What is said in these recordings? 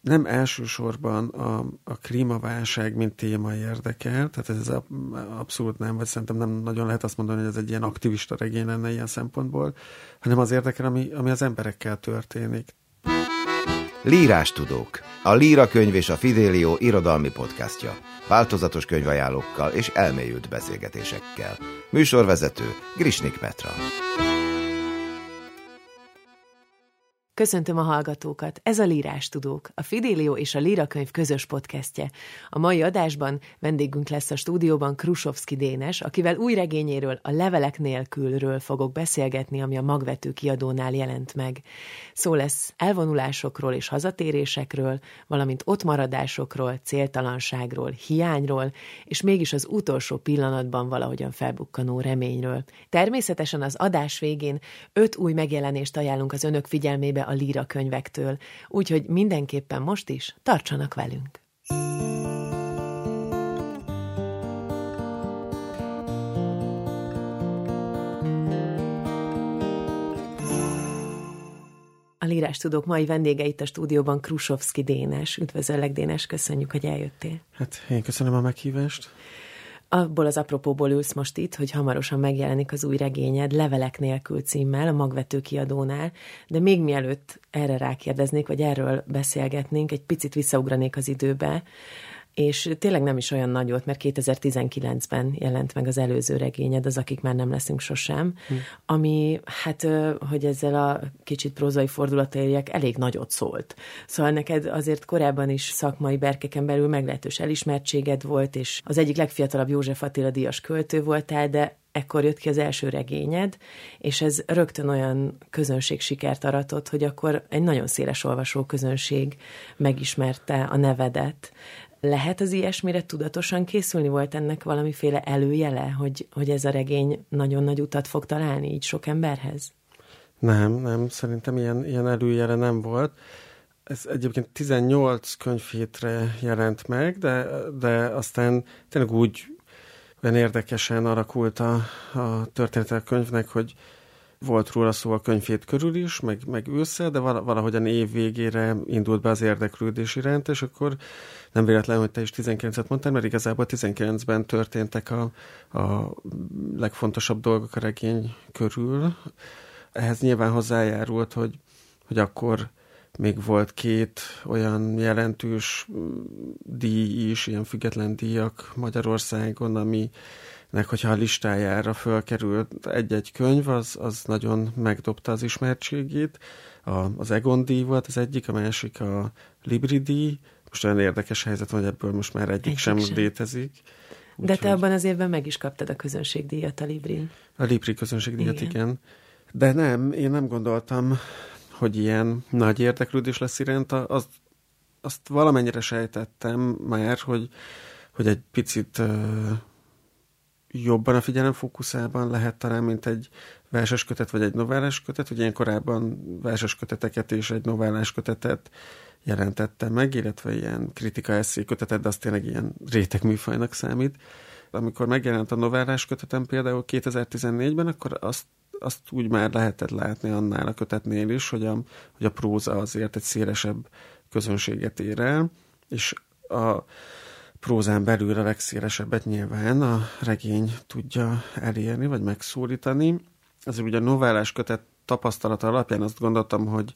nem elsősorban a, a klímaválság, mint téma érdekel, tehát ez abszolút nem, vagy szerintem nem nagyon lehet azt mondani, hogy ez egy ilyen aktivista regény lenne ilyen szempontból, hanem az érdekel, ami, ami az emberekkel történik. Lírás tudók. A Líra könyv és a Fidelio irodalmi podcastja. Változatos könyvajánlókkal és elmélyült beszélgetésekkel. Műsorvezető Grisnik Petra. Köszöntöm a hallgatókat! Ez a Lírás Tudók, a Fidélió és a Líra könyv közös podcastje. A mai adásban vendégünk lesz a stúdióban Krusovski Dénes, akivel új regényéről, a Levelek nélkülről fogok beszélgetni, ami a Magvető kiadónál jelent meg. Szó lesz elvonulásokról és hazatérésekről, valamint ott maradásokról, céltalanságról, hiányról, és mégis az utolsó pillanatban valahogyan felbukkanó reményről. Természetesen az adás végén öt új megjelenést ajánlunk az önök figyelmébe a líra könyvektől, úgyhogy mindenképpen most is tartsanak velünk. A Lírás Tudók mai vendége itt a stúdióban Krusovski Dénes. Üdvözöllek, Dénes, köszönjük, hogy eljöttél. Hát én köszönöm a meghívást abból az apropóból ülsz most itt, hogy hamarosan megjelenik az új regényed Levelek nélkül címmel a Magvető kiadónál, de még mielőtt erre rákérdeznék, vagy erről beszélgetnénk, egy picit visszaugranék az időbe és tényleg nem is olyan nagy volt, mert 2019-ben jelent meg az előző regényed, az Akik már nem leszünk sosem, hm. ami, hát, hogy ezzel a kicsit prózai fordulata érjek, elég nagyot szólt. Szóval neked azért korábban is szakmai berkeken belül meglehetős elismertséged volt, és az egyik legfiatalabb József Attila díjas költő voltál, de ekkor jött ki az első regényed, és ez rögtön olyan közönség sikert aratott, hogy akkor egy nagyon széles olvasó közönség megismerte a nevedet. Lehet az ilyesmire tudatosan készülni? Volt ennek valamiféle előjele, hogy, hogy ez a regény nagyon nagy utat fog találni így sok emberhez? Nem, nem, szerintem ilyen, ilyen előjele nem volt. Ez egyébként 18 könyvhétre jelent meg, de, de aztán tényleg úgy olyan érdekesen alakult a, a a könyvnek, hogy volt róla szó a könyvét körül is, meg, meg ősszel, de valahogy a év végére indult be az érdeklődés iránt, és akkor nem véletlen, hogy te is 19-et mondtál, mert igazából 19-ben történtek a, a legfontosabb dolgok a regény körül. Ehhez nyilván hozzájárult, hogy, hogy akkor még volt két olyan jelentős díj is, ilyen független díjak Magyarországon, ami nek hogyha a listájára fölkerült egy-egy könyv, az, az nagyon megdobta az ismertségét. A, az Egon díj volt az egyik, a másik a Libri díj. Most olyan érdekes helyzet hogy ebből most már egyik, egyik sem, sem létezik. Úgy, De te hogy... abban az évben meg is kaptad a közönségdíjat a Libri. A Libri közönségdíjat, igen. igen. De nem, én nem gondoltam, hogy ilyen nagy érdeklődés lesz iránta. Azt, azt valamennyire sejtettem már, hogy, hogy egy picit jobban a figyelem fókuszában lehet talán, mint egy verses kötet vagy egy novellás kötet. Ugye én korábban verses köteteket és egy novellás kötetet jelentettem meg, illetve ilyen kritika eszé kötetet, de az tényleg ilyen réteg műfajnak számít. Amikor megjelent a novellás kötetem például 2014-ben, akkor azt, azt úgy már lehetett látni annál a kötetnél is, hogy a, hogy a próza azért egy szélesebb közönséget ér el, és a, prózán belül a legszélesebbet nyilván a regény tudja elérni, vagy megszólítani. Azért ugye a novellás kötet tapasztalata alapján azt gondoltam, hogy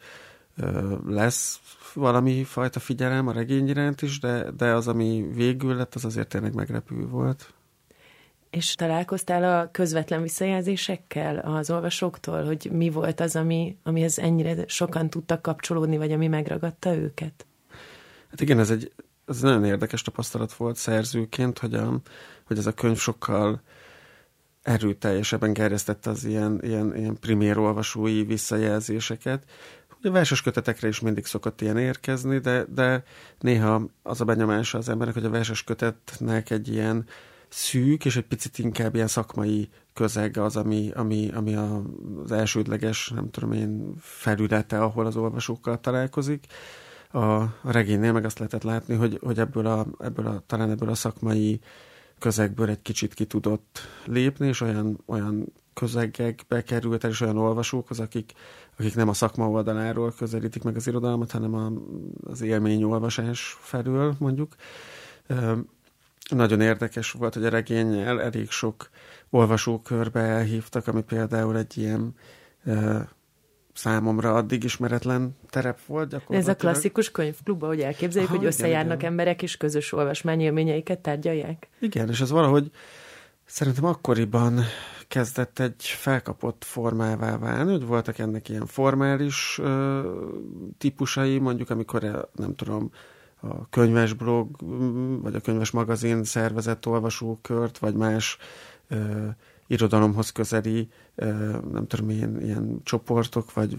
lesz valami fajta figyelem a regény iránt is, de, de az, ami végül lett, az azért tényleg meglepő volt. És találkoztál a közvetlen visszajelzésekkel az olvasóktól, hogy mi volt az, ami, amihez ennyire sokan tudtak kapcsolódni, vagy ami megragadta őket? Hát igen, ez egy ez nagyon érdekes tapasztalat volt szerzőként, hogy, a, hogy ez a könyv sokkal erőteljesebben gerjesztette az ilyen, ilyen, ilyen primér olvasói visszajelzéseket. Ugye verses kötetekre is mindig szokott ilyen érkezni, de, de néha az a benyomása az embernek, hogy a verses kötetnek egy ilyen szűk, és egy picit inkább ilyen szakmai közeg az, ami, ami, ami az elsődleges, nem tudom én, felülete, ahol az olvasókkal találkozik a, regénynél meg azt lehetett látni, hogy, hogy ebből, a, ebből a, talán ebből a szakmai közegből egy kicsit ki tudott lépni, és olyan, olyan közegekbe került el, és olyan olvasókhoz, akik, akik nem a szakma oldaláról közelítik meg az irodalmat, hanem a, az élményolvasás felől, mondjuk. Nagyon érdekes volt, hogy a regényel elég sok olvasókörbe elhívtak, ami például egy ilyen számomra addig ismeretlen terep volt. Ez a klasszikus könyvklub, ahogy elképzeljük, Aha, hogy összejárnak igen. emberek, és közös olvasmányélményeiket tárgyalják? Igen, és ez valahogy szerintem akkoriban kezdett egy felkapott formává válni, hogy voltak ennek ilyen formális ö, típusai, mondjuk amikor, nem tudom, a könyvesblog, vagy a könyves magazin szervezett olvasókört, vagy más ö, irodalomhoz közeli, nem tudom, ilyen, ilyen csoportok, vagy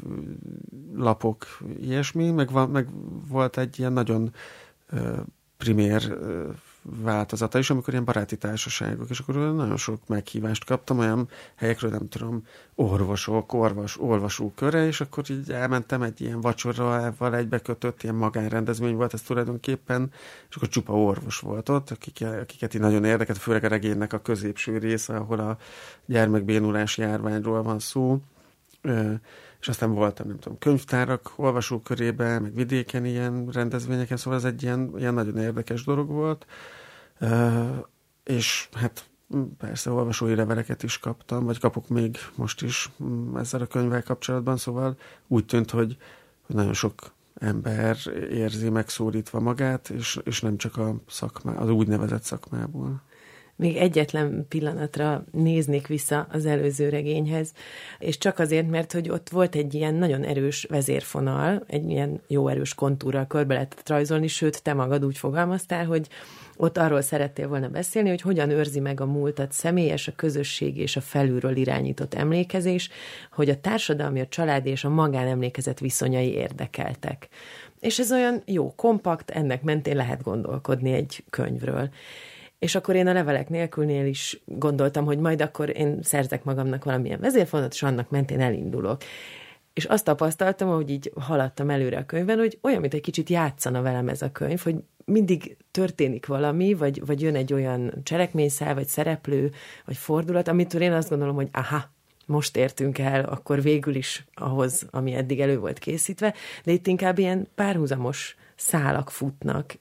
lapok, ilyesmi, meg, van, meg volt egy ilyen nagyon primér változata is, amikor ilyen baráti társaságok, és akkor nagyon sok meghívást kaptam, olyan helyekről, nem tudom, orvosok, orvos, olvasó köre, és akkor így elmentem egy ilyen vacsorával egybekötött ilyen magánrendezvény volt ez tulajdonképpen, és akkor csupa orvos volt ott, akik, akiket így nagyon érdekelt, főleg a regénynek a középső része, ahol a gyermekbénulás járványról van szó, és aztán voltam, nem tudom, könyvtárak olvasókörében, meg vidéken ilyen rendezvényeken, szóval ez egy ilyen, ilyen nagyon érdekes dolog volt. És hát persze olvasói leveleket is kaptam, vagy kapok még most is ezzel a könyvvel kapcsolatban, szóval úgy tűnt, hogy, hogy nagyon sok ember érzi megszólítva magát, és, és nem csak a szakmá, az úgynevezett szakmából még egyetlen pillanatra néznék vissza az előző regényhez, és csak azért, mert hogy ott volt egy ilyen nagyon erős vezérfonal, egy ilyen jó erős kontúrral körbe lehetett rajzolni, sőt, te magad úgy fogalmaztál, hogy ott arról szerettél volna beszélni, hogy hogyan őrzi meg a múltat személyes, a közösség és a felülről irányított emlékezés, hogy a társadalmi, a család és a magánemlékezet viszonyai érdekeltek. És ez olyan jó, kompakt, ennek mentén lehet gondolkodni egy könyvről. És akkor én a levelek nélkülnél is gondoltam, hogy majd akkor én szerzek magamnak valamilyen vezérfonat, és annak mentén elindulok. És azt tapasztaltam, hogy így haladtam előre a könyvben, hogy olyan, mint egy kicsit játszana velem ez a könyv, hogy mindig történik valami, vagy, vagy jön egy olyan cselekményszál, vagy szereplő, vagy fordulat, amitől én azt gondolom, hogy aha, most értünk el, akkor végül is ahhoz, ami eddig elő volt készítve, de itt inkább ilyen párhuzamos szálak futnak,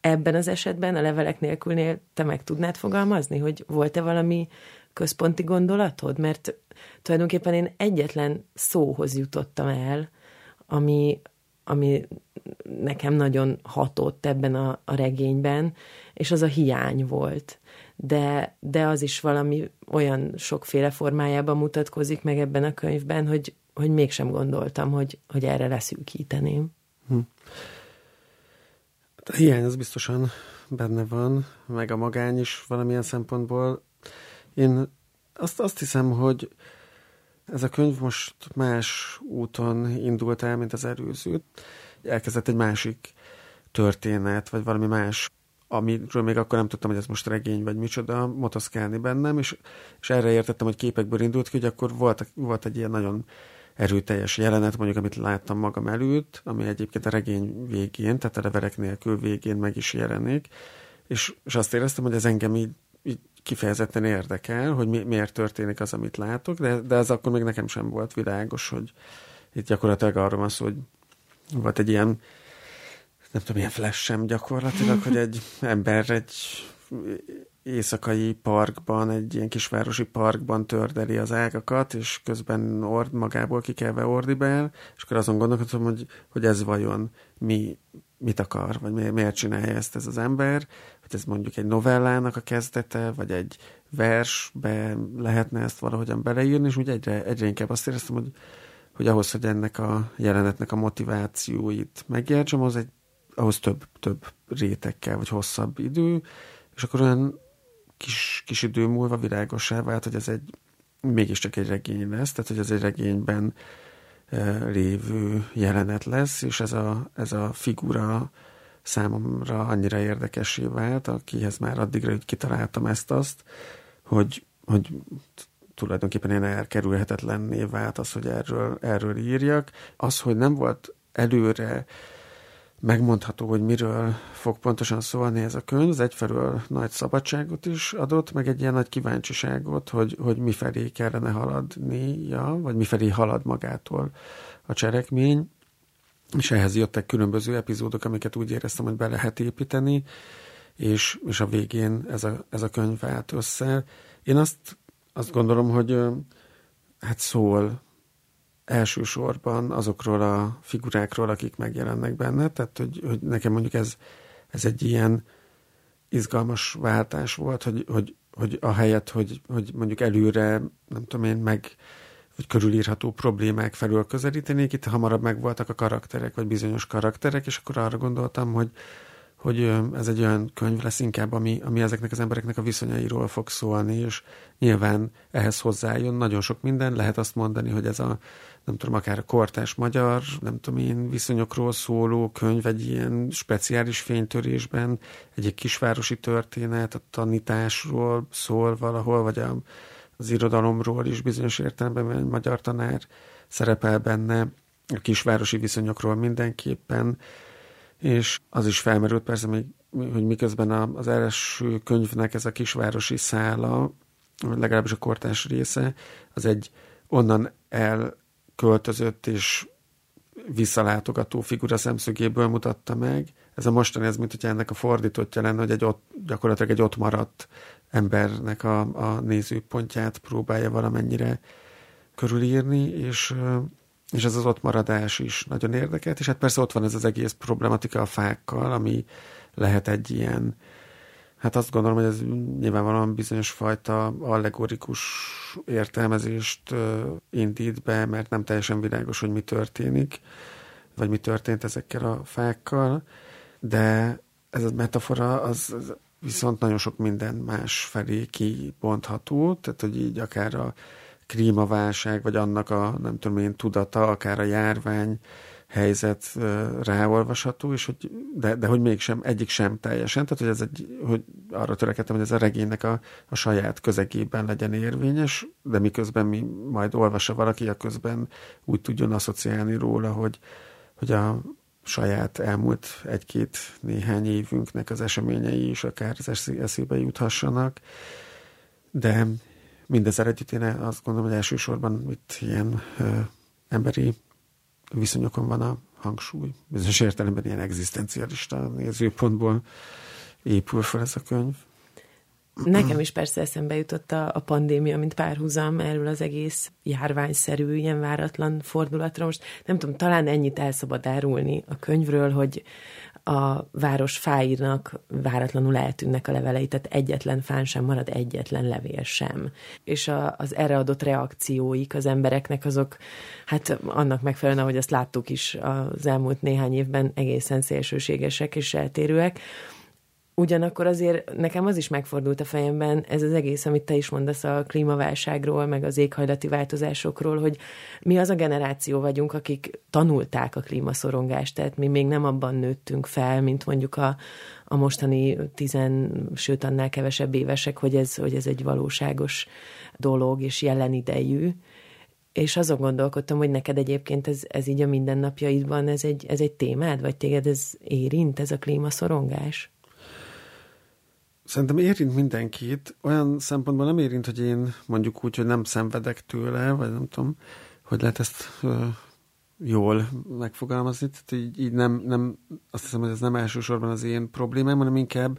ebben az esetben, a levelek nélkülnél te meg tudnád fogalmazni, hogy volt-e valami központi gondolatod? Mert tulajdonképpen én egyetlen szóhoz jutottam el, ami, ami nekem nagyon hatott ebben a, a regényben, és az a hiány volt. De, de az is valami olyan sokféle formájában mutatkozik meg ebben a könyvben, hogy, hogy mégsem gondoltam, hogy, hogy erre leszűkíteném. Hm. A hiány az biztosan benne van, meg a magány is valamilyen szempontból. Én azt, azt hiszem, hogy ez a könyv most más úton indult el, mint az előző. Elkezdett egy másik történet, vagy valami más, amiről még akkor nem tudtam, hogy ez most regény, vagy micsoda, motoszkálni bennem, és, és erre értettem, hogy képekből indult ki, hogy akkor volt, volt egy ilyen nagyon erőteljes jelenet, mondjuk, amit láttam magam előtt, ami egyébként a regény végén, tehát a leverek nélkül végén meg is jelenik, és, és azt éreztem, hogy ez engem így, így kifejezetten érdekel, hogy mi, miért történik az, amit látok, de, de ez akkor még nekem sem volt világos, hogy itt gyakorlatilag arról van szó, hogy volt egy ilyen, nem tudom, ilyen flash sem gyakorlatilag, hogy egy ember egy éjszakai parkban, egy ilyen kisvárosi parkban tördeli az ágakat, és közben ord, magából kikelve ordibál, és akkor azon gondolkodom, hogy, hogy ez vajon mi, mit akar, vagy miért, miért csinálja ezt ez az ember, hogy ez mondjuk egy novellának a kezdete, vagy egy versbe lehetne ezt valahogyan beleírni, és úgy egyre, egyre inkább azt éreztem, hogy, hogy ahhoz, hogy ennek a jelenetnek a motivációit megértsem, az egy, ahhoz több, több rétekkel, vagy hosszabb idő, és akkor olyan kis, kis idő múlva világosá vált, hogy ez egy mégiscsak egy regény lesz, tehát hogy ez egy regényben e, lévő jelenet lesz, és ez a, ez a figura számomra annyira érdekessé vált, akihez már addigra hogy kitaláltam ezt-azt, hogy, hogy tulajdonképpen én elkerülhetetlenné vált az, hogy erről, erről írjak. Az, hogy nem volt előre megmondható, hogy miről fog pontosan szólni ez a könyv. Ez egyfelől nagy szabadságot is adott, meg egy ilyen nagy kíváncsiságot, hogy, hogy mifelé kellene haladnia, vagy mifelé halad magától a cselekmény. És ehhez jöttek különböző epizódok, amiket úgy éreztem, hogy be lehet építeni, és, és a végén ez a, ez a könyv állt össze. Én azt, azt gondolom, hogy hát szól elsősorban azokról a figurákról, akik megjelennek benne, tehát hogy, hogy nekem mondjuk ez, ez egy ilyen izgalmas váltás volt, hogy, hogy, hogy a helyet, hogy, hogy mondjuk előre, nem tudom én, meg vagy körülírható problémák felől közelítenék, itt hamarabb megvoltak a karakterek, vagy bizonyos karakterek, és akkor arra gondoltam, hogy, hogy ez egy olyan könyv lesz inkább, ami, ami ezeknek az embereknek a viszonyairól fog szólni, és nyilván ehhez hozzájön nagyon sok minden. Lehet azt mondani, hogy ez a, nem tudom, akár a kortás magyar, nem tudom én, viszonyokról szóló könyv egy ilyen speciális fénytörésben, egy, egy kisvárosi történet, a tanításról szól valahol, vagy a, az irodalomról is bizonyos értelemben egy magyar tanár szerepel benne, a kisvárosi viszonyokról mindenképpen, és az is felmerült persze, hogy, hogy miközben az első könyvnek ez a kisvárosi szála, vagy legalábbis a kortás része, az egy onnan elköltözött és visszalátogató figura szemszögéből mutatta meg. Ez a mostani, ez mint hogy ennek a fordítottja lenne, hogy egy ott, gyakorlatilag egy ott maradt embernek a, a nézőpontját próbálja valamennyire körülírni, és és ez az ott maradás is nagyon érdekelt, és hát persze ott van ez az egész problematika a fákkal, ami lehet egy ilyen, hát azt gondolom, hogy ez nyilvánvalóan bizonyos fajta allegorikus értelmezést indít be, mert nem teljesen világos, hogy mi történik, vagy mi történt ezekkel a fákkal, de ez a metafora az, viszont nagyon sok minden más felé kibontható, tehát hogy így akár a klímaválság, vagy annak a, nem tudom én, tudata, akár a járvány helyzet ráolvasható, és hogy, de, de hogy mégsem, egyik sem teljesen, tehát hogy ez egy, hogy arra törekedtem, hogy ez a regénynek a, a saját közegében legyen érvényes, de miközben mi majd olvassa valaki, a közben úgy tudjon asszociálni róla, hogy, hogy a saját elmúlt egy-két néhány évünknek az eseményei is akár az eszébe juthassanak. De mindezzel együtt én azt gondolom, hogy elsősorban itt ilyen ö, emberi viszonyokon van a hangsúly. Bizonyos értelemben ilyen egzisztencialista nézőpontból épül fel ez a könyv. Nekem is persze eszembe jutott a, a pandémia, mint párhuzam erről az egész járványszerű, ilyen váratlan fordulatról. Most nem tudom, talán ennyit el szabad árulni a könyvről, hogy a város fáirnak váratlanul eltűnnek a levelei, tehát egyetlen fán sem marad, egyetlen levél sem. És a, az erre adott reakcióik az embereknek azok, hát annak megfelelően, ahogy azt láttuk is az elmúlt néhány évben, egészen szélsőségesek és eltérőek. Ugyanakkor azért nekem az is megfordult a fejemben, ez az egész, amit te is mondasz a klímaválságról, meg az éghajlati változásokról, hogy mi az a generáció vagyunk, akik tanulták a klímaszorongást, tehát mi még nem abban nőttünk fel, mint mondjuk a, a mostani tizen, sőt annál kevesebb évesek, hogy ez, hogy ez egy valóságos dolog és jelen idejű. És azon gondolkodtam, hogy neked egyébként ez, ez így a mindennapjaidban, ez egy, ez egy témád, vagy téged ez érint, ez a klímaszorongás? Szerintem érint mindenkit. Olyan szempontból nem érint, hogy én mondjuk úgy, hogy nem szenvedek tőle, vagy nem tudom, hogy lehet ezt uh, jól megfogalmazni. Tehát így, így nem, nem, azt hiszem, hogy ez nem elsősorban az én problémám, hanem inkább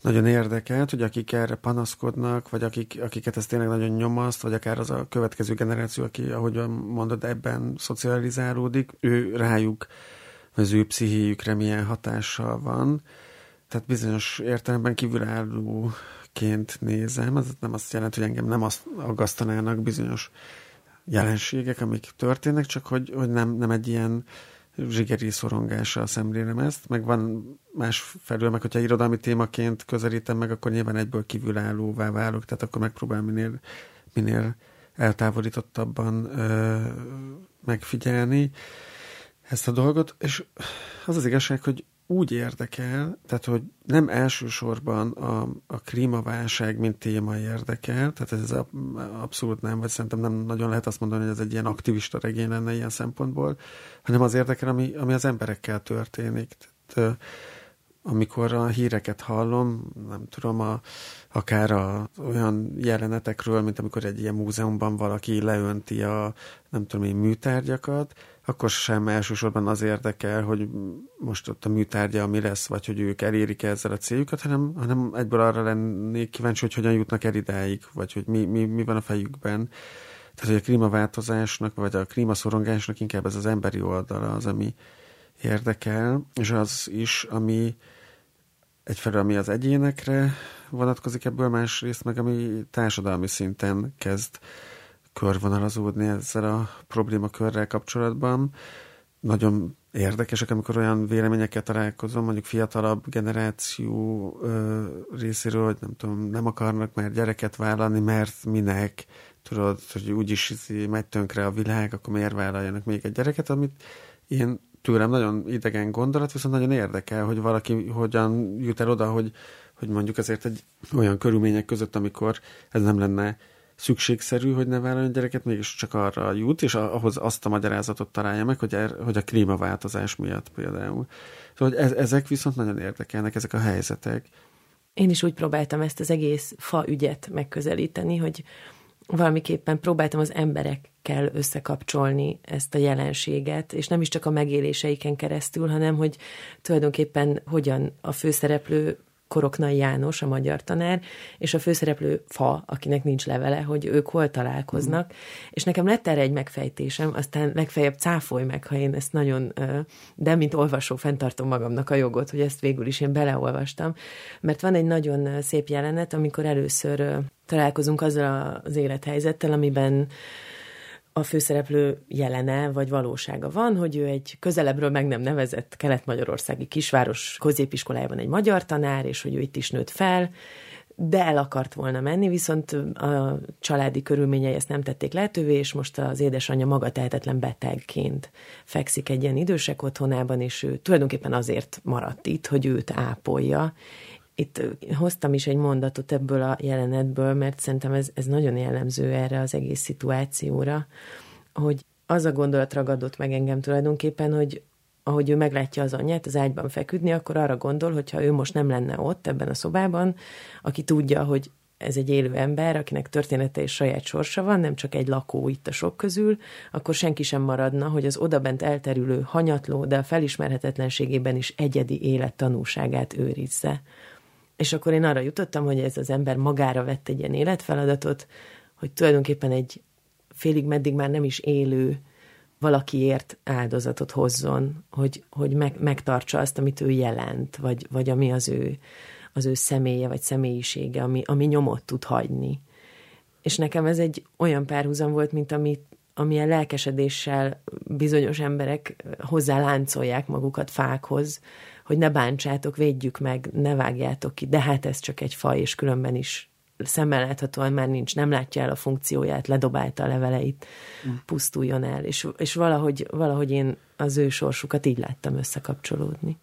nagyon érdekelt, hogy akik erre panaszkodnak, vagy akik, akiket ez tényleg nagyon nyomaszt, vagy akár az a következő generáció, aki, ahogy mondod, ebben szocializálódik, ő rájuk, vagy az ő pszichéjükre milyen hatással van tehát bizonyos értelemben kívülállóként nézem, ez nem azt jelenti, hogy engem nem azt aggasztanának bizonyos jelenségek, amik történnek, csak hogy, hogy nem, nem egy ilyen zsigeri szorongással szemlélem ezt, meg van más felül, meg hogyha irodalmi témaként közelítem meg, akkor nyilván egyből kívülállóvá válok, tehát akkor megpróbálom minél, minél eltávolítottabban ö, megfigyelni ezt a dolgot, és az az igazság, hogy úgy érdekel, tehát hogy nem elsősorban a, a klímaválság, mint téma érdekel, tehát ez abszolút nem, vagy szerintem nem nagyon lehet azt mondani, hogy ez egy ilyen aktivista regény lenne ilyen szempontból, hanem az érdekel, ami, ami az emberekkel történik. Tehát, amikor a híreket hallom, nem tudom, a, akár a, olyan jelenetekről, mint amikor egy ilyen múzeumban valaki leönti a, nem tudom én, műtárgyakat, akkor sem elsősorban az érdekel, hogy most ott a műtárgya mi lesz, vagy hogy ők elérik -e ezzel a céljukat, hanem, hanem egyből arra lennék kíváncsi, hogy hogyan jutnak el idáig, vagy hogy mi, mi, mi van a fejükben. Tehát, hogy a klímaváltozásnak, vagy a klímaszorongásnak inkább ez az emberi oldala az, ami érdekel, és az is, ami egyfelől ami az egyénekre vonatkozik ebből, másrészt meg ami társadalmi szinten kezd körvonalazódni ezzel a problémakörrel kapcsolatban. Nagyon érdekesek, amikor olyan véleményekkel találkozom, mondjuk fiatalabb generáció ö, részéről, hogy nem tudom, nem akarnak már gyereket vállalni, mert minek, tudod, hogy úgyis izé megy tönkre a világ, akkor miért vállaljanak még egy gyereket, amit én tőlem nagyon idegen gondolat, viszont nagyon érdekel, hogy valaki hogyan jut el oda, hogy, hogy mondjuk azért egy olyan körülmények között, amikor ez nem lenne szükségszerű, hogy ne gyereket, mégis csak arra jut, és ahhoz azt a magyarázatot találja meg, hogy, er, hogy a klímaváltozás miatt például. Szóval ez, ezek viszont nagyon érdekelnek, ezek a helyzetek. Én is úgy próbáltam ezt az egész fa ügyet megközelíteni, hogy valamiképpen próbáltam az emberekkel összekapcsolni ezt a jelenséget, és nem is csak a megéléseiken keresztül, hanem hogy tulajdonképpen hogyan a főszereplő Koroknai János, a magyar tanár, és a főszereplő Fa, akinek nincs levele, hogy ők hol találkoznak, mm. és nekem lett erre egy megfejtésem, aztán legfeljebb cáfolj meg, ha én ezt nagyon, de mint olvasó fenntartom magamnak a jogot, hogy ezt végül is én beleolvastam, mert van egy nagyon szép jelenet, amikor először találkozunk azzal az élethelyzettel, amiben a főszereplő jelene vagy valósága van, hogy ő egy közelebbről meg nem nevezett kelet-magyarországi kisváros középiskolájában egy magyar tanár, és hogy ő itt is nőtt fel, de el akart volna menni, viszont a családi körülményei ezt nem tették lehetővé, és most az édesanyja maga tehetetlen betegként fekszik egy ilyen idősek otthonában, és ő tulajdonképpen azért maradt itt, hogy őt ápolja, itt hoztam is egy mondatot ebből a jelenetből, mert szerintem ez, ez nagyon jellemző erre az egész szituációra, hogy az a gondolat ragadott meg engem tulajdonképpen, hogy ahogy ő meglátja az anyját az ágyban feküdni, akkor arra gondol, hogy ha ő most nem lenne ott ebben a szobában, aki tudja, hogy ez egy élő ember, akinek története és saját sorsa van, nem csak egy lakó itt a sok közül, akkor senki sem maradna, hogy az odabent elterülő, hanyatló, de a felismerhetetlenségében is egyedi élet tanúságát őrizze. És akkor én arra jutottam, hogy ez az ember magára vett egy ilyen életfeladatot, hogy tulajdonképpen egy félig meddig már nem is élő valakiért áldozatot hozzon, hogy, hogy meg, megtartsa azt, amit ő jelent, vagy, vagy ami az ő, az ő személye, vagy személyisége, ami, ami nyomot tud hagyni. És nekem ez egy olyan párhuzam volt, mint amit amilyen lelkesedéssel bizonyos emberek hozzá láncolják magukat fákhoz, hogy ne bántsátok, védjük meg, ne vágjátok ki, de hát ez csak egy faj, és különben is szemmel láthatóan már nincs, nem látja el a funkcióját, ledobálta a leveleit, mm. pusztuljon el, és, és valahogy, valahogy én az ő sorsukat így láttam összekapcsolódni.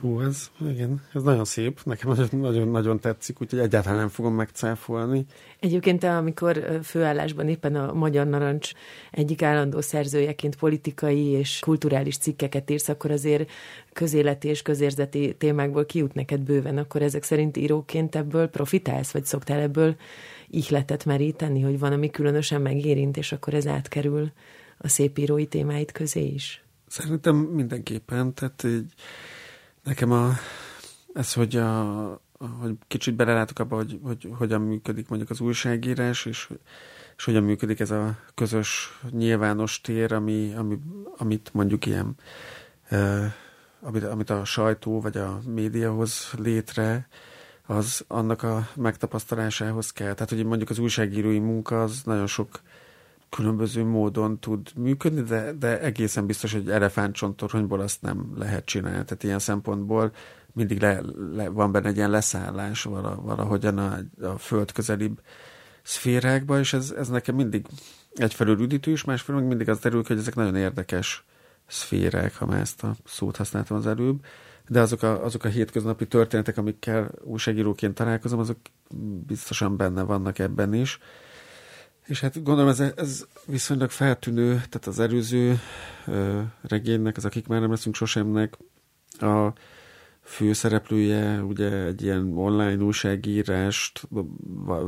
Hú, ez, igen, ez nagyon szép, nekem nagyon-nagyon tetszik, úgyhogy egyáltalán nem fogom megcáfolni. Egyébként te, amikor főállásban éppen a Magyar Narancs egyik állandó szerzőjeként politikai és kulturális cikkeket írsz, akkor azért közéleti és közérzeti témákból kijut neked bőven, akkor ezek szerint íróként ebből profitálsz, vagy szoktál ebből ihletet meríteni, hogy van, ami különösen megérint, és akkor ez átkerül a szép írói témáit közé is? Szerintem mindenképpen, tehát így Nekem a, ez, hogy, a, hogy kicsit belelátok abba, hogy, hogy hogyan működik mondjuk az újságírás, és, és hogyan működik ez a közös nyilvános tér, ami, ami, amit mondjuk ilyen, amit, amit a sajtó vagy a média hoz létre, az annak a megtapasztalásához kell. Tehát, hogy mondjuk az újságírói munka az nagyon sok különböző módon tud működni, de, de egészen biztos, hogy elefántcsontoronyból azt nem lehet csinálni. Tehát ilyen szempontból mindig le, le, van benne egy ilyen leszállás valahogyan a, a föld közelibb szférákba, és ez, ez nekem mindig egyfelől üdítő is, másfelől mindig az derül, hogy ezek nagyon érdekes szférák, ha már ezt a szót használtam az előbb. de azok a, azok a hétköznapi történetek, amikkel újságíróként találkozom, azok biztosan benne vannak ebben is. És hát gondolom ez, ez viszonylag feltűnő, tehát az előző ö, regénynek, az Akik már nem leszünk sosemnek, a főszereplője ugye egy ilyen online újságírást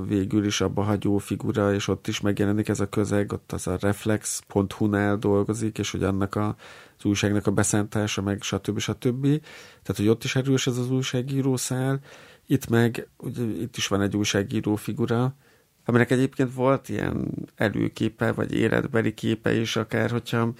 végül is abba hagyó figura, és ott is megjelenik ez a közeg, ott az a reflex.hu-nál dolgozik, és hogy annak a, az újságnak a beszántása, meg stb. stb. Tehát, hogy ott is erős ez az újságíró szál, itt meg, ugye, itt is van egy újságíró figura, aminek egyébként volt ilyen előképe, vagy életbeli képe is, akár hogyha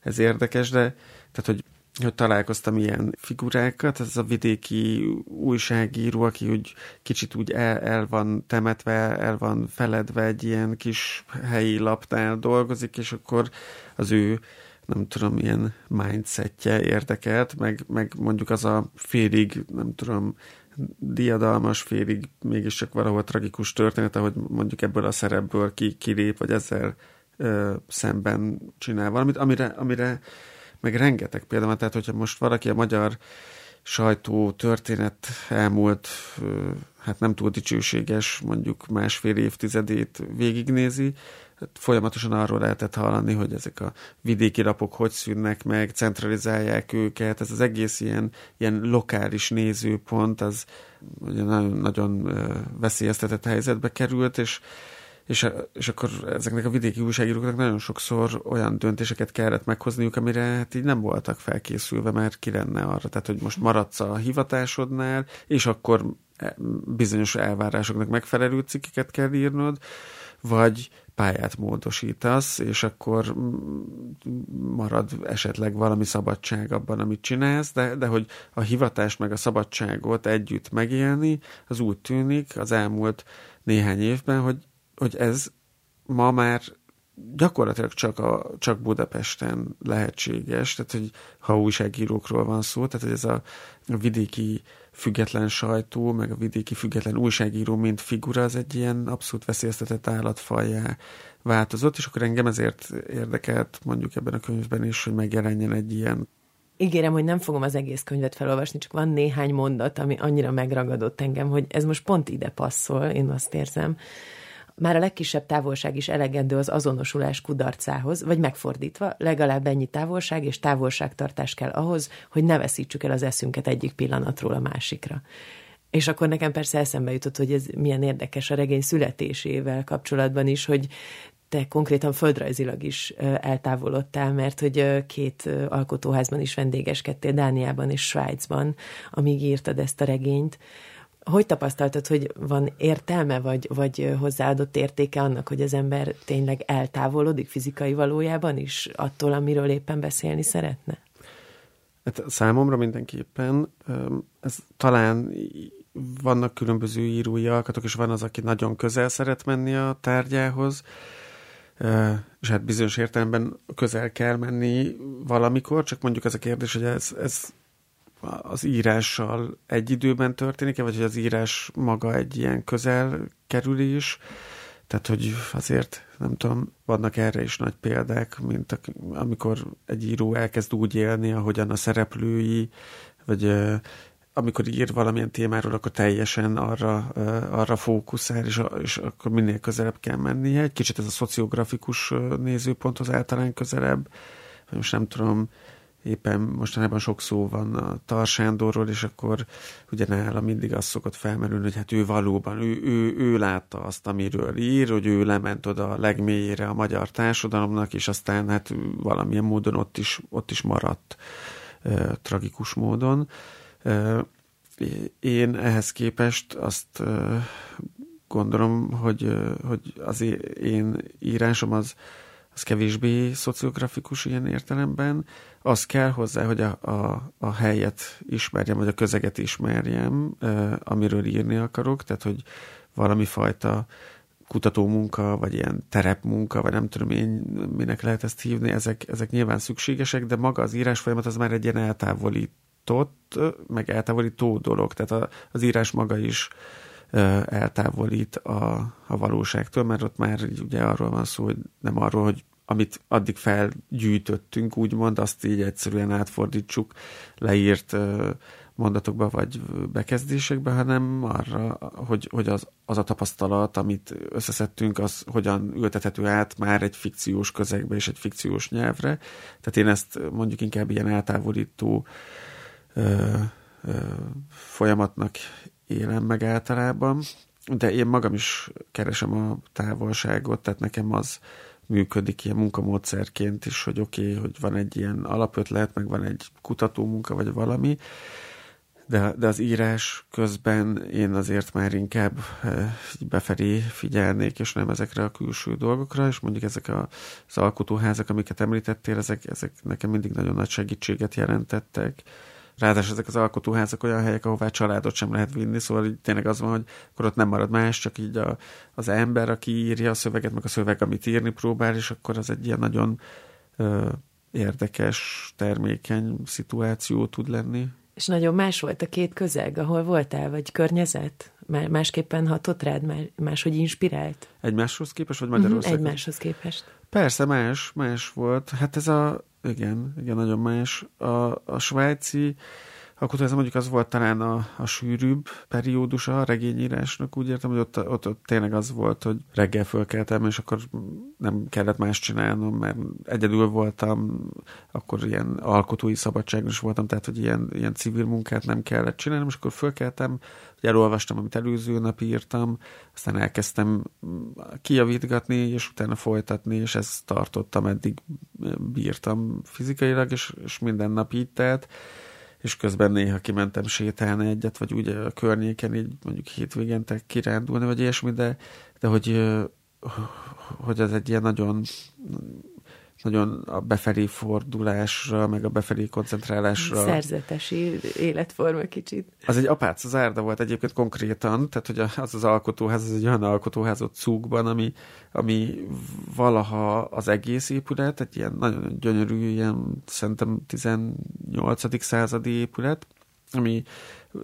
ez érdekes, de tehát, hogy hogy találkoztam ilyen figurákat, ez a vidéki újságíró, aki úgy kicsit úgy el, el van temetve, el van feledve egy ilyen kis helyi lapnál dolgozik, és akkor az ő nem tudom, ilyen mindsetje érdekelt, meg, meg mondjuk az a félig, nem tudom, diadalmas, félig mégiscsak valahol tragikus történet, hogy mondjuk ebből a szerepből ki, kilép, vagy ezzel ö, szemben csinál valamit, amire, amire meg rengeteg példa tehát hogyha most valaki a magyar sajtó történet elmúlt, hát nem túl dicsőséges, mondjuk másfél évtizedét végignézi, folyamatosan arról lehetett hallani, hogy ezek a vidéki lapok hogy szűnnek meg, centralizálják őket, ez az egész ilyen, ilyen lokális nézőpont, az ugye nagyon, nagyon veszélyeztetett helyzetbe került, és és, és akkor ezeknek a vidéki újságíróknak nagyon sokszor olyan döntéseket kellett meghozniuk, amire hát így nem voltak felkészülve, mert ki lenne arra. Tehát, hogy most maradsz a hivatásodnál, és akkor e, bizonyos elvárásoknak megfelelő cikkeket kell írnod, vagy pályát módosítasz, és akkor marad esetleg valami szabadság abban, amit csinálsz, de, de hogy a hivatást meg a szabadságot együtt megélni, az úgy tűnik az elmúlt néhány évben, hogy hogy ez ma már gyakorlatilag csak, a, csak Budapesten lehetséges, tehát hogy ha újságírókról van szó, tehát hogy ez a, vidéki független sajtó, meg a vidéki független újságíró, mint figura, az egy ilyen abszolút veszélyeztetett állatfajjá változott, és akkor engem ezért érdekelt mondjuk ebben a könyvben is, hogy megjelenjen egy ilyen. Ígérem, hogy nem fogom az egész könyvet felolvasni, csak van néhány mondat, ami annyira megragadott engem, hogy ez most pont ide passzol, én azt érzem, már a legkisebb távolság is elegendő az azonosulás kudarcához, vagy megfordítva, legalább ennyi távolság és távolságtartás kell ahhoz, hogy ne veszítsük el az eszünket egyik pillanatról a másikra. És akkor nekem persze eszembe jutott, hogy ez milyen érdekes a regény születésével kapcsolatban is, hogy te konkrétan földrajzilag is eltávolodtál, mert hogy két alkotóházban is vendégeskedtél, Dániában és Svájcban, amíg írtad ezt a regényt hogy tapasztaltad, hogy van értelme, vagy, vagy hozzáadott értéke annak, hogy az ember tényleg eltávolodik fizikai valójában is attól, amiről éppen beszélni szeretne? Hát számomra mindenképpen ez talán vannak különböző írói alkatok, és van az, aki nagyon közel szeret menni a tárgyához, és hát bizonyos értelemben közel kell menni valamikor, csak mondjuk ez a kérdés, hogy ez, ez az írással egy időben történik-e, vagy hogy az írás maga egy ilyen közel kerülés, tehát, hogy azért, nem tudom, vannak erre is nagy példák, mint amikor egy író elkezd úgy élni, ahogyan a szereplői, vagy amikor ír valamilyen témáról, akkor teljesen arra, arra fókuszál, és, és akkor minél közelebb kell mennie. Egy kicsit ez a szociografikus nézőponthoz általán közelebb. Most nem tudom, éppen mostanában sok szó van a Tarsándorról, és akkor ugye nála mindig az szokott felmerülni, hogy hát ő valóban, ő, ő, ő látta azt, amiről ír, hogy ő lement oda a legmélyére a magyar társadalomnak, és aztán hát valamilyen módon ott is, ott is maradt e, tragikus módon. E, én ehhez képest azt e, gondolom, hogy, hogy az én írásom az, az kevésbé szociografikus ilyen értelemben. Az kell hozzá, hogy a, a, a helyet ismerjem, vagy a közeget ismerjem, amiről írni akarok, tehát hogy valami fajta kutatómunka, vagy ilyen terepmunka, vagy nem tudom én, minek lehet ezt hívni, ezek, ezek nyilván szükségesek, de maga az írás folyamat az már egy ilyen eltávolított, meg eltávolító dolog, tehát a, az írás maga is eltávolít a, a valóságtól, mert ott már ugye arról van szó, hogy nem arról, hogy amit addig felgyűjtöttünk, úgymond, azt így egyszerűen átfordítsuk leírt mondatokba vagy bekezdésekbe, hanem arra, hogy, hogy az, az a tapasztalat, amit összeszedtünk, az hogyan ültethető át már egy fikciós közegbe és egy fikciós nyelvre. Tehát én ezt mondjuk inkább ilyen eltávolító ö, ö, folyamatnak élem meg általában, de én magam is keresem a távolságot, tehát nekem az működik ilyen munkamódszerként is, hogy oké, okay, hogy van egy ilyen alapötlet, meg van egy kutatómunka, vagy valami, de, de az írás közben én azért már inkább befelé figyelnék, és nem ezekre a külső dolgokra, és mondjuk ezek a, az alkotóházak, amiket említettél, ezek, ezek nekem mindig nagyon nagy segítséget jelentettek. Ráadásul ezek az alkotóházak olyan helyek, ahová családot sem lehet vinni, szóval így tényleg az van, hogy akkor ott nem marad más, csak így a, az ember, aki írja a szöveget, meg a szöveg, amit írni próbál, és akkor az egy ilyen nagyon ö, érdekes, termékeny szituáció tud lenni. És nagyon más volt a két közeg, ahol voltál, vagy környezet? Másképpen hatott rád, máshogy inspirált? Egymáshoz képest, vagy Magyarországon? Uh-huh, egymáshoz képest. Persze, más, más volt. Hát ez a, igen, igen, nagyon más. A, a svájci akkor ez mondjuk az volt talán a, a sűrűbb periódusa a regényírásnak, úgy értem, hogy ott, ott, ott tényleg az volt, hogy reggel fölkeltem, és akkor nem kellett más csinálnom, mert egyedül voltam, akkor ilyen alkotói szabadságon is voltam, tehát hogy ilyen, ilyen civil munkát nem kellett csinálnom, és akkor fölkeltem, hogy elolvastam, amit előző nap írtam, aztán elkezdtem kijavítgatni, és utána folytatni, és ezt tartottam, eddig bírtam fizikailag, és, és minden nap így telt és közben néha kimentem sétálni egyet, vagy úgy a környéken, így mondjuk hétvégente kirándulni, vagy ilyesmi, de, de hogy, hogy ez egy ilyen nagyon nagyon a befelé fordulásra, meg a befelé koncentrálásra. Szerzetesi életforma kicsit. Az egy apác az árda volt egyébként konkrétan, tehát hogy az az alkotóház, az egy olyan alkotóház ott Cúgban, ami, ami valaha az egész épület, egy ilyen nagyon gyönyörű, ilyen szerintem 18. századi épület, ami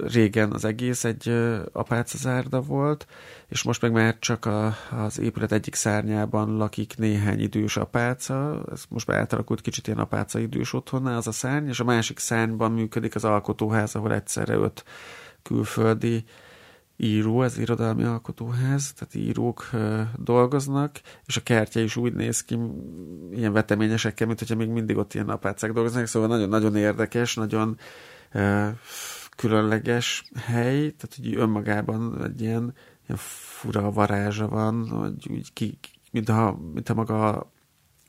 régen az egész egy apácazárda volt, és most meg már csak a, az épület egyik szárnyában lakik néhány idős apáca, ez most már átalakult kicsit ilyen apáca idős otthonná az a szárny, és a másik szárnyban működik az alkotóház, ahol egyszerre öt külföldi író, ez irodalmi alkotóház, tehát írók dolgoznak, és a kertje is úgy néz ki, ilyen veteményesekkel, mint hogyha még mindig ott ilyen apácák dolgoznak, szóval nagyon-nagyon érdekes, nagyon különleges hely, tehát hogy önmagában egy ilyen, ilyen fura varázsa van, hogy úgy ki, mint, ha, mint ha maga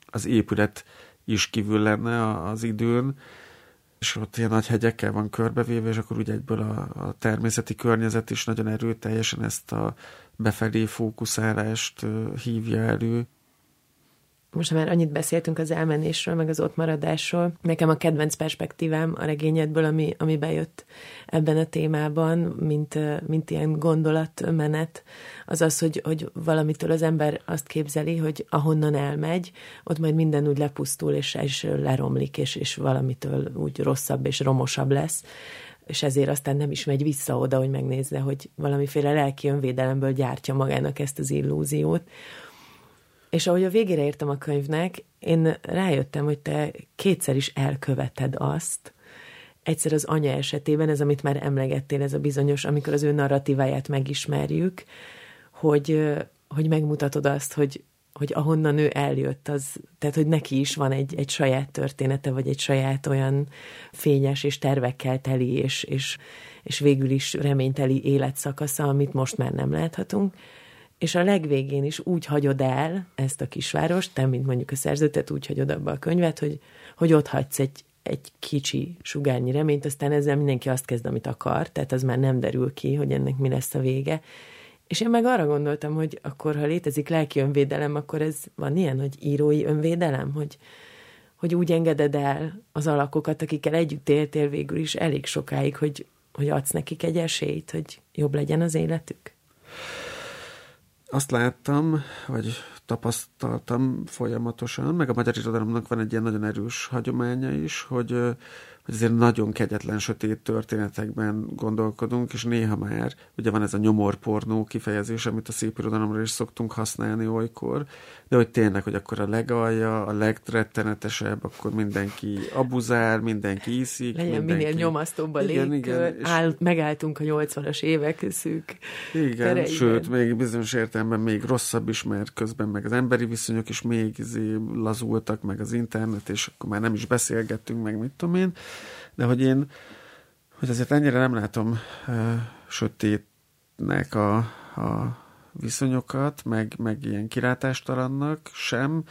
az épület is kívül lenne az időn, és ott ilyen nagy hegyekkel van körbevéve, és akkor úgy egyből a, a természeti környezet is nagyon erőteljesen ezt a befelé fókuszálást hívja elő most már annyit beszéltünk az elmenésről, meg az ott maradásról. Nekem a kedvenc perspektívám a regényedből, ami, ami bejött ebben a témában, mint, mint ilyen gondolatmenet, az az, hogy, hogy valamitől az ember azt képzeli, hogy ahonnan elmegy, ott majd minden úgy lepusztul, és, és leromlik, és, és valamitől úgy rosszabb és romosabb lesz és ezért aztán nem is megy vissza oda, hogy megnézze, hogy valamiféle lelki önvédelemből gyártja magának ezt az illúziót. És ahogy a végére értem a könyvnek, én rájöttem, hogy te kétszer is elköveted azt, egyszer az anya esetében, ez amit már emlegettél, ez a bizonyos, amikor az ő narratíváját megismerjük, hogy, hogy megmutatod azt, hogy, hogy ahonnan ő eljött, az, tehát hogy neki is van egy, egy saját története, vagy egy saját olyan fényes és tervekkel teli, és, és, és végül is reményteli életszakasza, amit most már nem láthatunk és a legvégén is úgy hagyod el ezt a kisvárost, te, mint mondjuk a szerzőtet, úgy hagyod abba a könyvet, hogy, hogy ott hagysz egy, egy kicsi sugárnyi reményt, aztán ezzel mindenki azt kezd, amit akar, tehát az már nem derül ki, hogy ennek mi lesz a vége. És én meg arra gondoltam, hogy akkor, ha létezik lelki önvédelem, akkor ez van ilyen, hogy írói önvédelem, hogy, hogy úgy engeded el az alakokat, akikkel együtt éltél végül is elég sokáig, hogy, hogy adsz nekik egy esélyt, hogy jobb legyen az életük? Azt láttam, vagy tapasztaltam folyamatosan, meg a magyar irodalomnak van egy ilyen nagyon erős hagyománya is, hogy, hogy azért nagyon kegyetlen sötét történetekben gondolkodunk, és néha már, ugye van ez a nyomorpornó kifejezés, amit a szép irodalomra is szoktunk használni olykor, de hogy tényleg, hogy akkor a legalja, a legrettenetesebb, akkor mindenki abuzál, mindenki iszik. Legyen mindenki... minél nyomasztóbb a igen, légkör, igen, és... Áll, megálltunk a 80-as évek szűk Igen, tereiben. sőt, még bizonyos értelemben még rosszabb is, mert közben meg az emberi viszonyok is még lazultak, meg az internet, és akkor már nem is beszélgettünk, meg mit tudom én, de hogy én, hogy azért ennyire nem látom uh, sötétnek a, a viszonyokat, meg, meg ilyen kilátástalannak sem,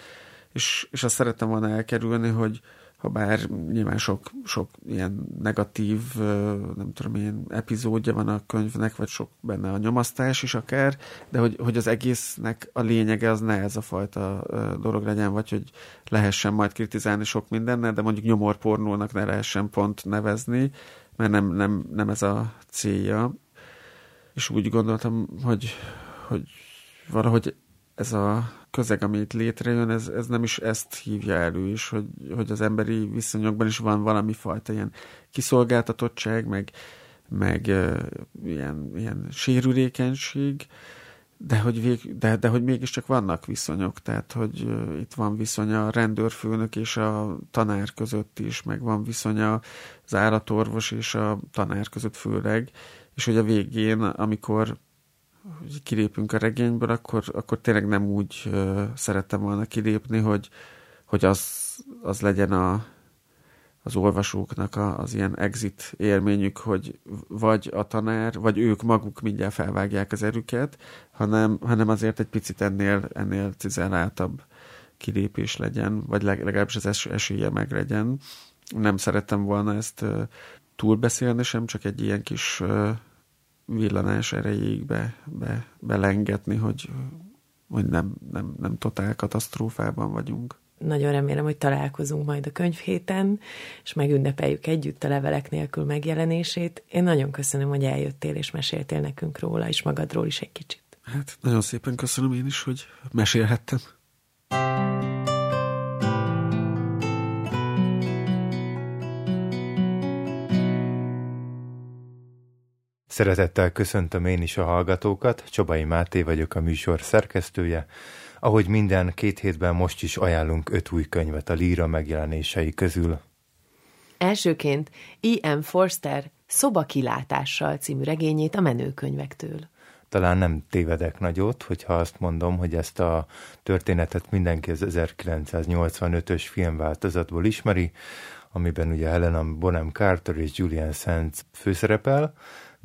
és, és azt szerettem volna elkerülni, hogy ha bár nyilván sok, sok ilyen negatív, nem tudom én, epizódja van a könyvnek, vagy sok benne a nyomasztás is akár, de hogy, hogy az egésznek a lényege az ne ez a fajta dolog legyen, vagy hogy lehessen majd kritizálni sok mindennel, de mondjuk nyomorpornónak ne lehessen pont nevezni, mert nem, nem, nem ez a célja. És úgy gondoltam, hogy, hogy valahogy ez a közeg, ami itt létrejön, ez, ez nem is ezt hívja elő is, hogy, hogy az emberi viszonyokban is van valami fajta ilyen kiszolgáltatottság, meg, meg uh, ilyen, ilyen sérülékenység, de hogy, vég, de, de hogy mégiscsak vannak viszonyok, tehát hogy uh, itt van viszony a rendőrfőnök és a tanár között is, meg van viszony az állatorvos és a tanár között főleg, és hogy a végén, amikor hogy kilépünk a regényből, akkor, akkor tényleg nem úgy uh, szerettem volna kilépni, hogy, hogy az, az legyen a, az olvasóknak a, az ilyen exit élményük, hogy vagy a tanár, vagy ők maguk mindjárt felvágják az erüket, hanem, hanem azért egy picit ennél, ennél cizelláltabb kilépés legyen, vagy legalábbis az es- esélye meg legyen. Nem szerettem volna ezt túlbeszélni sem, csak egy ilyen kis villanás erejéig be, be, belengetni, hogy, hogy nem, nem, nem totál katasztrófában vagyunk. Nagyon remélem, hogy találkozunk majd a könyvhéten, és megünnepeljük együtt a levelek nélkül megjelenését. Én nagyon köszönöm, hogy eljöttél és meséltél nekünk róla, és magadról is egy kicsit. Hát nagyon szépen köszönöm én is, hogy mesélhettem. Szeretettel köszöntöm én is a hallgatókat, Csabai Máté vagyok a műsor szerkesztője. Ahogy minden két hétben most is ajánlunk öt új könyvet a Líra megjelenései közül. Elsőként E.M. Forster Szobakilátással című regényét a menőkönyvektől. Talán nem tévedek nagyot, hogyha azt mondom, hogy ezt a történetet mindenki az 1985-ös filmváltozatból ismeri, amiben ugye Helena Bonham Carter és Julian Sands főszerepel,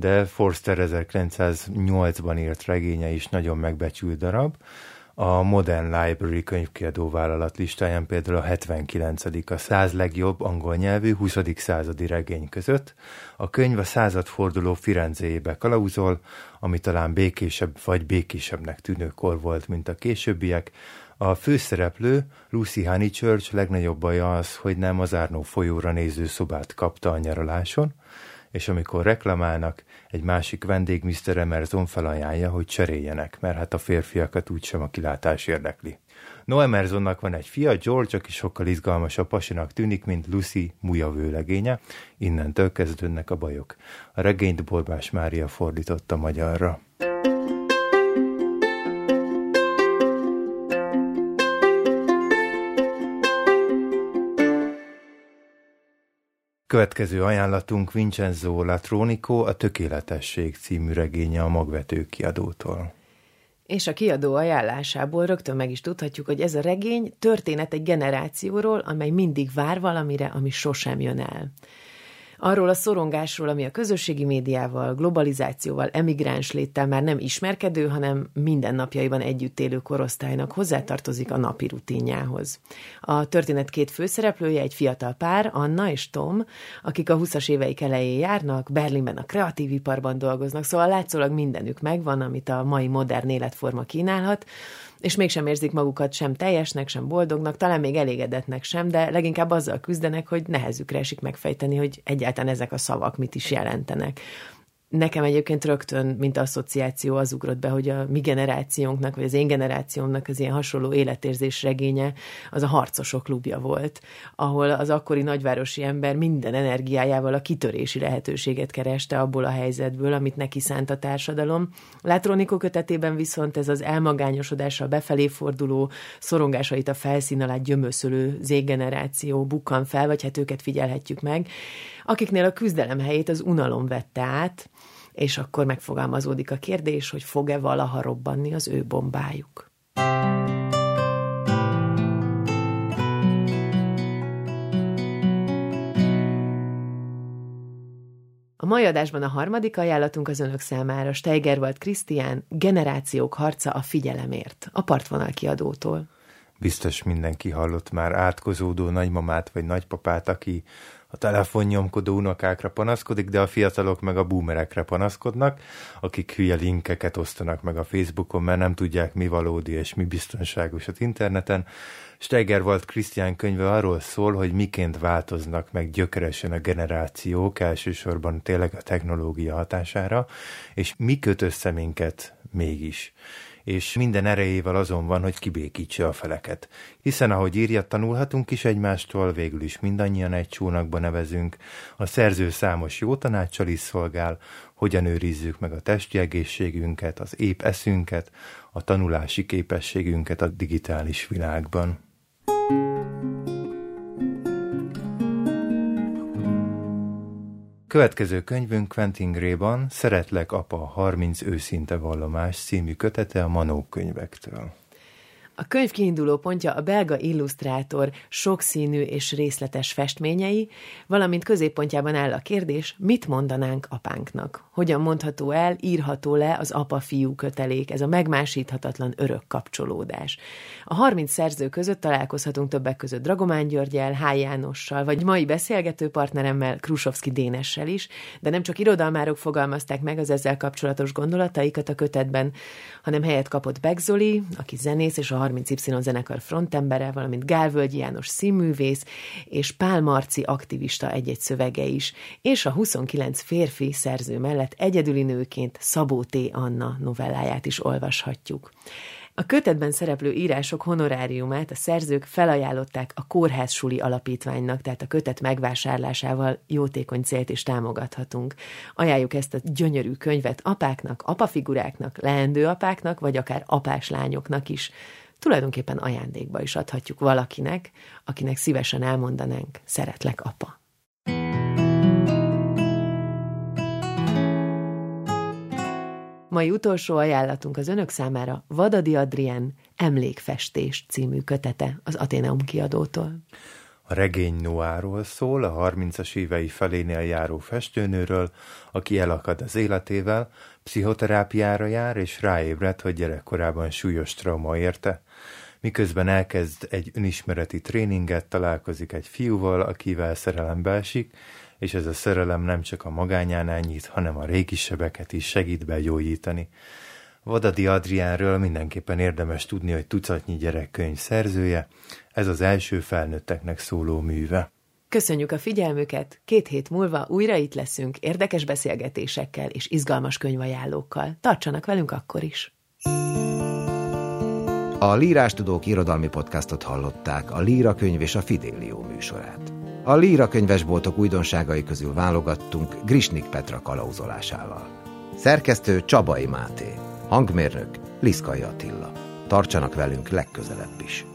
de Forster 1908-ban írt regénye is nagyon megbecsült darab. A Modern Library könyvkiadó vállalat listáján például a 79. a 100 legjobb angol nyelvű 20. századi regény között. A könyv a századforduló Firenzéjébe kalauzol, ami talán békésebb vagy békésebbnek tűnő kor volt, mint a későbbiek, a főszereplő, Lucy Honeychurch legnagyobb baja az, hogy nem az Árnó folyóra néző szobát kapta a nyaraláson, és amikor reklamálnak, egy másik vendég Mr. Emerson felajánlja, hogy cseréljenek, mert hát a férfiakat úgysem a kilátás érdekli. No Emersonnak van egy fia, George, aki sokkal izgalmasabb pasinak tűnik, mint Lucy Muja vőlegénye, innentől kezdődnek a bajok. A regényt Borbás Mária fordította magyarra. Következő ajánlatunk Vincenzo Latronico, a Tökéletesség című regénye a magvető kiadótól. És a kiadó ajánlásából rögtön meg is tudhatjuk, hogy ez a regény történet egy generációról, amely mindig vár valamire, ami sosem jön el arról a szorongásról, ami a közösségi médiával, globalizációval, emigráns léttel már nem ismerkedő, hanem mindennapjaiban együtt élő korosztálynak hozzátartozik a napi rutinjához. A történet két főszereplője egy fiatal pár, Anna és Tom, akik a 20-as éveik elején járnak, Berlinben a kreatív iparban dolgoznak, szóval látszólag mindenük megvan, amit a mai modern életforma kínálhat, és mégsem érzik magukat sem teljesnek, sem boldognak, talán még elégedetnek sem, de leginkább azzal küzdenek, hogy nehezükre esik megfejteni, hogy egyáltalán ezek a szavak mit is jelentenek. Nekem egyébként rögtön, mint asszociáció az ugrott be, hogy a mi generációnknak, vagy az én generációmnak az ilyen hasonló életérzés regénye az a Harcosok klubja volt, ahol az akkori nagyvárosi ember minden energiájával a kitörési lehetőséget kereste abból a helyzetből, amit neki szánt a társadalom. Látronikó kötetében viszont ez az elmagányosodással befelé forduló, szorongásait a felszín alá gyömöszölő zégeneráció bukkan fel, vagy hát őket figyelhetjük meg, akiknél a küzdelem helyét az unalom vette át, és akkor megfogalmazódik a kérdés, hogy fog-e valaha robbanni az ő bombájuk. A mai adásban a harmadik ajánlatunk az önök számára Steigerwald Krisztián Generációk harca a figyelemért, a partvonal kiadótól. Biztos mindenki hallott már átkozódó nagymamát vagy nagypapát, aki a telefonnyomkodó unokákra panaszkodik, de a fiatalok meg a boomerekre panaszkodnak, akik hülye linkeket osztanak meg a Facebookon, mert nem tudják, mi valódi és mi biztonságos az interneten. Steiger volt Krisztián könyve arról szól, hogy miként változnak meg gyökeresen a generációk, elsősorban tényleg a technológia hatására, és mi köt össze minket mégis és minden erejével azon van, hogy kibékítse a feleket. Hiszen, ahogy írja, tanulhatunk is egymástól, végül is mindannyian egy csónakba nevezünk, a szerző számos jó tanácssal is szolgál, hogyan őrizzük meg a testi egészségünket, az épp eszünket, a tanulási képességünket a digitális világban. Következő könyvünk Quentin Grayban Szeretlek apa 30 őszinte vallomás című kötete a Manó könyvektől. A könyv kiinduló pontja a belga illusztrátor sokszínű és részletes festményei, valamint középpontjában áll a kérdés, mit mondanánk apánknak? Hogyan mondható el, írható le az apa-fiú kötelék, ez a megmásíthatatlan örök kapcsolódás. A 30 szerző között találkozhatunk többek között Dragomán Györgyel, H. Jánossal, vagy mai beszélgető partneremmel, Krusovszki Dénessel is, de nem csak irodalmárok fogalmazták meg az ezzel kapcsolatos gondolataikat a kötetben, hanem helyet kapott Begzoli, aki zenész és a 30Y zenekar frontembere, valamint Gálvölgyi János színművész, és Pál Marci aktivista egy-egy szövege is, és a 29 férfi szerző mellett egyedüli nőként Szabó T. Anna novelláját is olvashatjuk. A kötetben szereplő írások honoráriumát a szerzők felajánlották a Kórház Suli Alapítványnak, tehát a kötet megvásárlásával jótékony célt is támogathatunk. Ajánljuk ezt a gyönyörű könyvet apáknak, apafiguráknak, leendő apáknak, vagy akár apás lányoknak is tulajdonképpen ajándékba is adhatjuk valakinek, akinek szívesen elmondanánk, szeretlek, apa. Mai utolsó ajánlatunk az önök számára Vadadi Adrien Emlékfestés című kötete az Ateneum kiadótól. A regény Noáról szól, a 30-as évei felénél járó festőnőről, aki elakad az életével, pszichoterápiára jár, és ráébred, hogy gyerekkorában súlyos trauma érte. Miközben elkezd egy önismereti tréninget, találkozik egy fiúval, akivel szerelembe esik, és ez a szerelem nem csak a magányánál nyit, hanem a régi sebeket is segít begyógyítani. Vadadi Adriánről mindenképpen érdemes tudni, hogy tucatnyi gyerekkönyv szerzője, ez az első felnőtteknek szóló műve. Köszönjük a figyelmüket, két hét múlva újra itt leszünk érdekes beszélgetésekkel és izgalmas könyvajánlókkal. Tartsanak velünk akkor is! A Lírás Tudók irodalmi podcastot hallották, a Líra könyv és a Fidélió műsorát. A Líra könyvesboltok újdonságai közül válogattunk Grisnik Petra kalauzolásával. Szerkesztő Csabai Máté, hangmérnök Liszkai Attila. Tartsanak velünk legközelebb is!